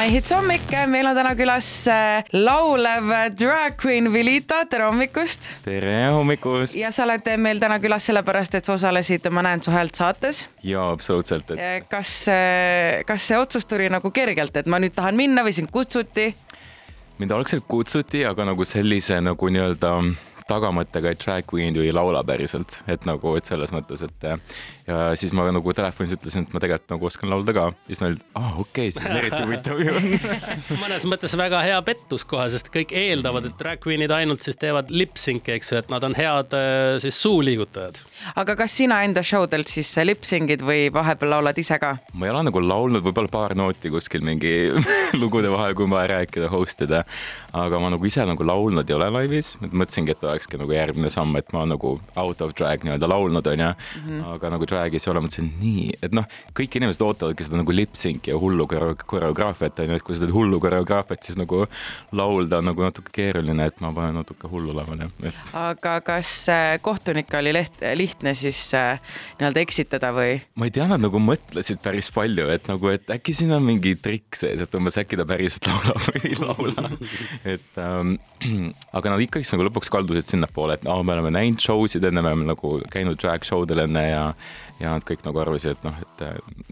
maihits hommik, meil on täna külas äh, laulev drag queen Vilita, tere hommikust. tere hommikust. ja sa oled meil täna külas sellepärast, et sa osalesid Ma näen su häält saates. jaa, absoluutselt et.... kas, äh, kas see otsus tuli nagu kergelt, et ma nüüd tahan minna või sind kutsuti? mind algselt kutsuti, aga nagu sellise nagu nii-öelda tagamõttega, et drag queen ju ei laula päriselt, et nagu, et selles mõttes, et ja siis ma nagu telefonis ütlesin, et ma tegelikult nagu oskan laulda ka. siis nad olid, aa ah, okei okay,, siis on eriti huvitav ju mõnes mõttes väga hea pettus kohe, sest kõik eeldavad, et drag queen'id ainult siis teevad lip-sync'i, eks ju, et nad on head äh, siis suuliigutajad. aga kas sina enda show delt siis lip-sync'id või vahepeal laulad ise ka? ma ei ole nagu laulnud võib-olla paar nooti kuskil mingi lugude vahel, kui ma rääkida, host ida. aga ma nagu ise nagu laulnud ei ole laivis, et mõtlesingi, et olekski nagu järgmine samm, et ma nagu out of drag nii-öelda laulnud onju mm, -hmm. aga nagu drag'is ei ole, mõtlesin nii, et noh, kõik inimesed ootavadki seda nagu lip-sync'i ja hullu koreograafiat onju, et kui sa teed hullu koreograafiat, siis nagu laulda on nagu natuke keeruline, et ma panen natuke hullu lavale aga kas äh, kohtunikke oli leht, lihtne siis äh, nii-öelda eksitada või? ma ei tea, nad nagu mõtlesid päris palju, et nagu, et äkki siin on mingi trikk sees, et umbes äkki ta päriselt laulab või ei laula et ähm, aga nad ikkagi nagu lõpuks kaldusid sinnapoole, et aa, me oleme näinud show sid enne, me oleme nagu käinud drag show del enne ja ja nad kõik nagu arvasid, et noh, et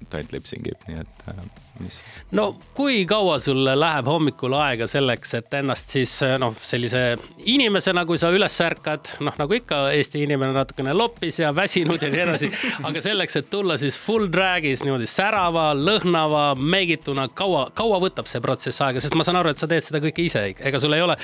ta ainult lipsingib, nii et äh, mis. no kui kaua sul läheb hommikul aega selleks, et ennast siis noh, sellise inimesena, kui sa üles ärkad, noh nagu ikka Eesti inimene natukene loppis ja väsinud ja nii edasi, aga selleks, et tulla siis full drag'is niimoodi särava, lõhnava, meigituna, kaua, kaua võtab see protsess aega, sest ma saan aru, et sa teed seda kõike ise, ega sul ei ole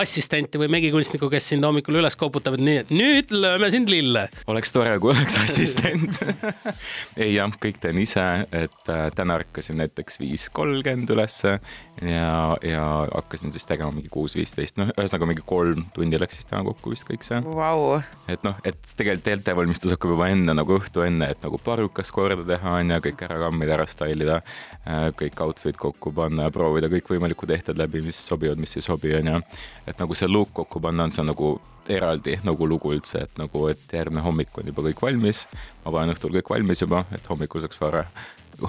assistenti või megikunstnikku, kes sind hommikul üles koputavad, nii et nüüd lööme sind lille. oleks tore, kui oleks assistent ei jah, kõik teen ise, et äh, täna ärkasin näiteks viis kolmkümmend ülesse ja, ja hakkasin siis tegema mingi kuus viisteist, noh, ühesõnaga mingi kolm tundi läks siis täna kokku vist kõik see wow.. et noh, et tegelikult ettevalmistus hakkab juba enne nagu õhtu enne, et nagu parukas korda teha on ju, kõik ära kammida, ära style ida, äh, kõik outfit kokku panna ja proovida kõikvõimalikud ehted läbi, mis sobivad, mis ei sobi, on ju. et nagu see look kokku panna on see nagu eraldi nagu lugu üldse, et nagu, et järgmine hommik on juba kõik valmis. ma panen õhtul kõik valmis juba, et hommikul saaks vara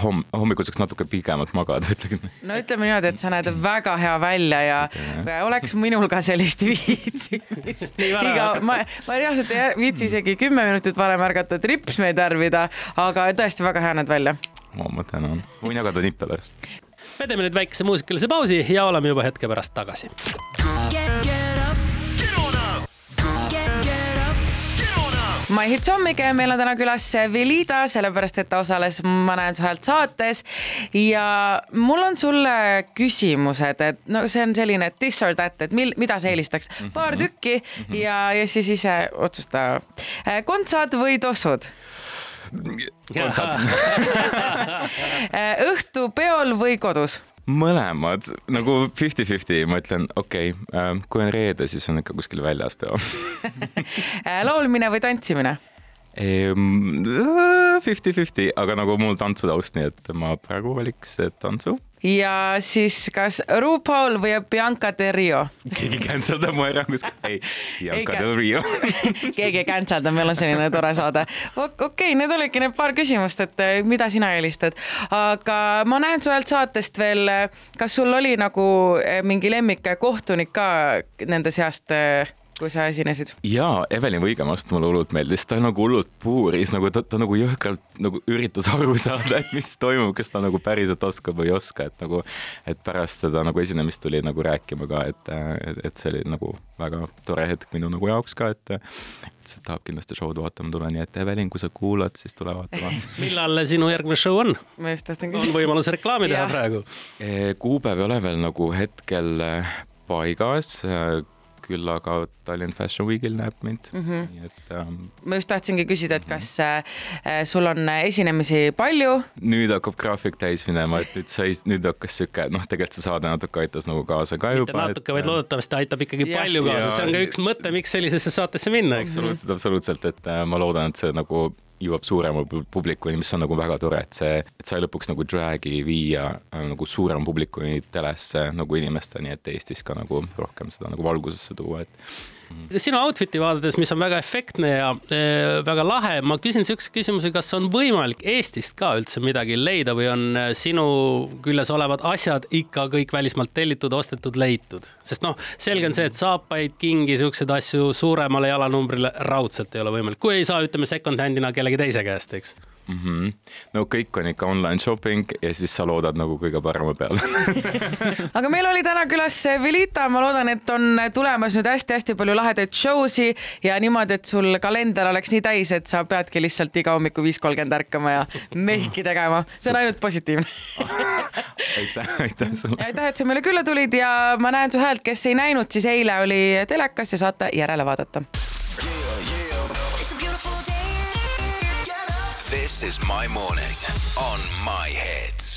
homm-, hommikul saaks natuke pikemalt magada, ütleme no ütleme niimoodi, et sa näed väga hea välja ja Seda, oleks minul ka sellist viitsimist. iga, ma, ma reaalselt ei viitsi isegi kümme minutit varem ärgata, et ripsmeid värvida, aga tõesti väga hea näed välja. ma tänan, võin jagada nippe pärast. me teeme nüüd väikese muusikalise pausi ja oleme juba hetke pärast tagasi. My Hits hommik ja meil on täna külas Velida, sellepärast et ta osales Ma näen su häält saates. ja mul on sulle küsimused, et no see on selline this or that, et mil, mida sa eelistaks, paar mhm. tükki mm -hmm. ja, ja siis ise otsusta. kontsad või tossud? kontsad õhtupeol või kodus? Mõlemad nagu fifty-fifty, ma ütlen, okei okay, äh,, kui on reede, siis on ikka kuskil väljas peo äh, laulmine või tantsimine? Fifty-fifty, aga nagu mul tantsutaust, nii et ma praegu valiks tantsu ja siis kas RuPaul või Bianca Del Rio? keegi cancel dab mu ära kuskil, ei, Bianca Del Rio keegi ei cancel da, meil on selline tore saade. okei okay,, need olidki need paar küsimust, et eh, mida sina eelistad, aga ma näen su ühelt saatest veel, eh, kas sul oli nagu eh, mingi lemmikkohtunik ka nende seast? Kui sa esinesid? jaa, Evelin Võigemast mulle hullult meeldis, ta nagu hullult puuris, nagu ta, ta nagu jõhkralt nagu üritas aru saada, et mis toimub, kas ta nagu päriselt oskab või ei oska, et nagu, et pärast seda nagu esinemist tuli nagu rääkima ka, et, et, et see oli nagu väga tore hetk minu nagu jaoks ka, et ütles, et tahab kindlasti show'd vaatama tulla, nii et Evelin, kui sa kuulad, siis tule vaatama millal sinu järgmine show on? ma just tahtsin küsida. on võimalus reklaami teha praegu? kuupäev ei ole veel nagu hetkel paigas küll aga Tallinn Fashion Weekil näeb mind mm, -hmm. nii et ähm,. ma just tahtsingi küsida, et kas äh, sul on esinemisi palju? nüüd hakkab graafik täis minema, et nüüd sai, nüüd hakkas sihuke, noh, tegelikult see saade natuke aitas nagu kaasa ka juba. mitte natuke, vaid loodetavasti aitab ikkagi ja, palju kaasa, see on ka üks mõte, miks sellisesse saatesse minna, eks. absoluutselt, absoluutselt, et äh, ma loodan, et see nagu jõuab suurema publikuni, mis on nagu väga tore, et see, et sai lõpuks nagu drag'i viia äh, nagu suurema publikuni telesse nagu inimesteni, et Eestis ka nagu rohkem seda nagu valgusesse tuua, et sinu outfit'i vaadates, mis on väga efektne ja äh, väga lahe, ma küsin siukse küsimuse, kas on võimalik Eestist ka üldse midagi leida või on äh, sinu küljes olevad asjad ikka kõik välismaalt tellitud, ostetud, leitud? sest noh, selge on see, et saapaid, kingi, siukseid asju suuremale jalanumbrile raudselt ei ole võimalik, kui ei saa, ütleme second-hand'ina kellegi teise käest, eks mm. -hmm. no kõik on ikka online shopping ja siis sa loodad nagu kõige parema peale aga meil oli täna külas Velita, ma loodan, et on tulemas nüüd hästi-hästi palju lahedaid show si ja niimoodi, et sul kalender oleks nii täis, et sa peadki lihtsalt iga hommiku viis kolmkümmend ärkama ja mehki tegema, see on ainult positiivne aitäh, aitäh sulle. aitäh, et sa meile külla tulid ja ma näen su häält, kes ei näinud, siis eile oli telekas ja saate järele vaadata This is my morning on my hits.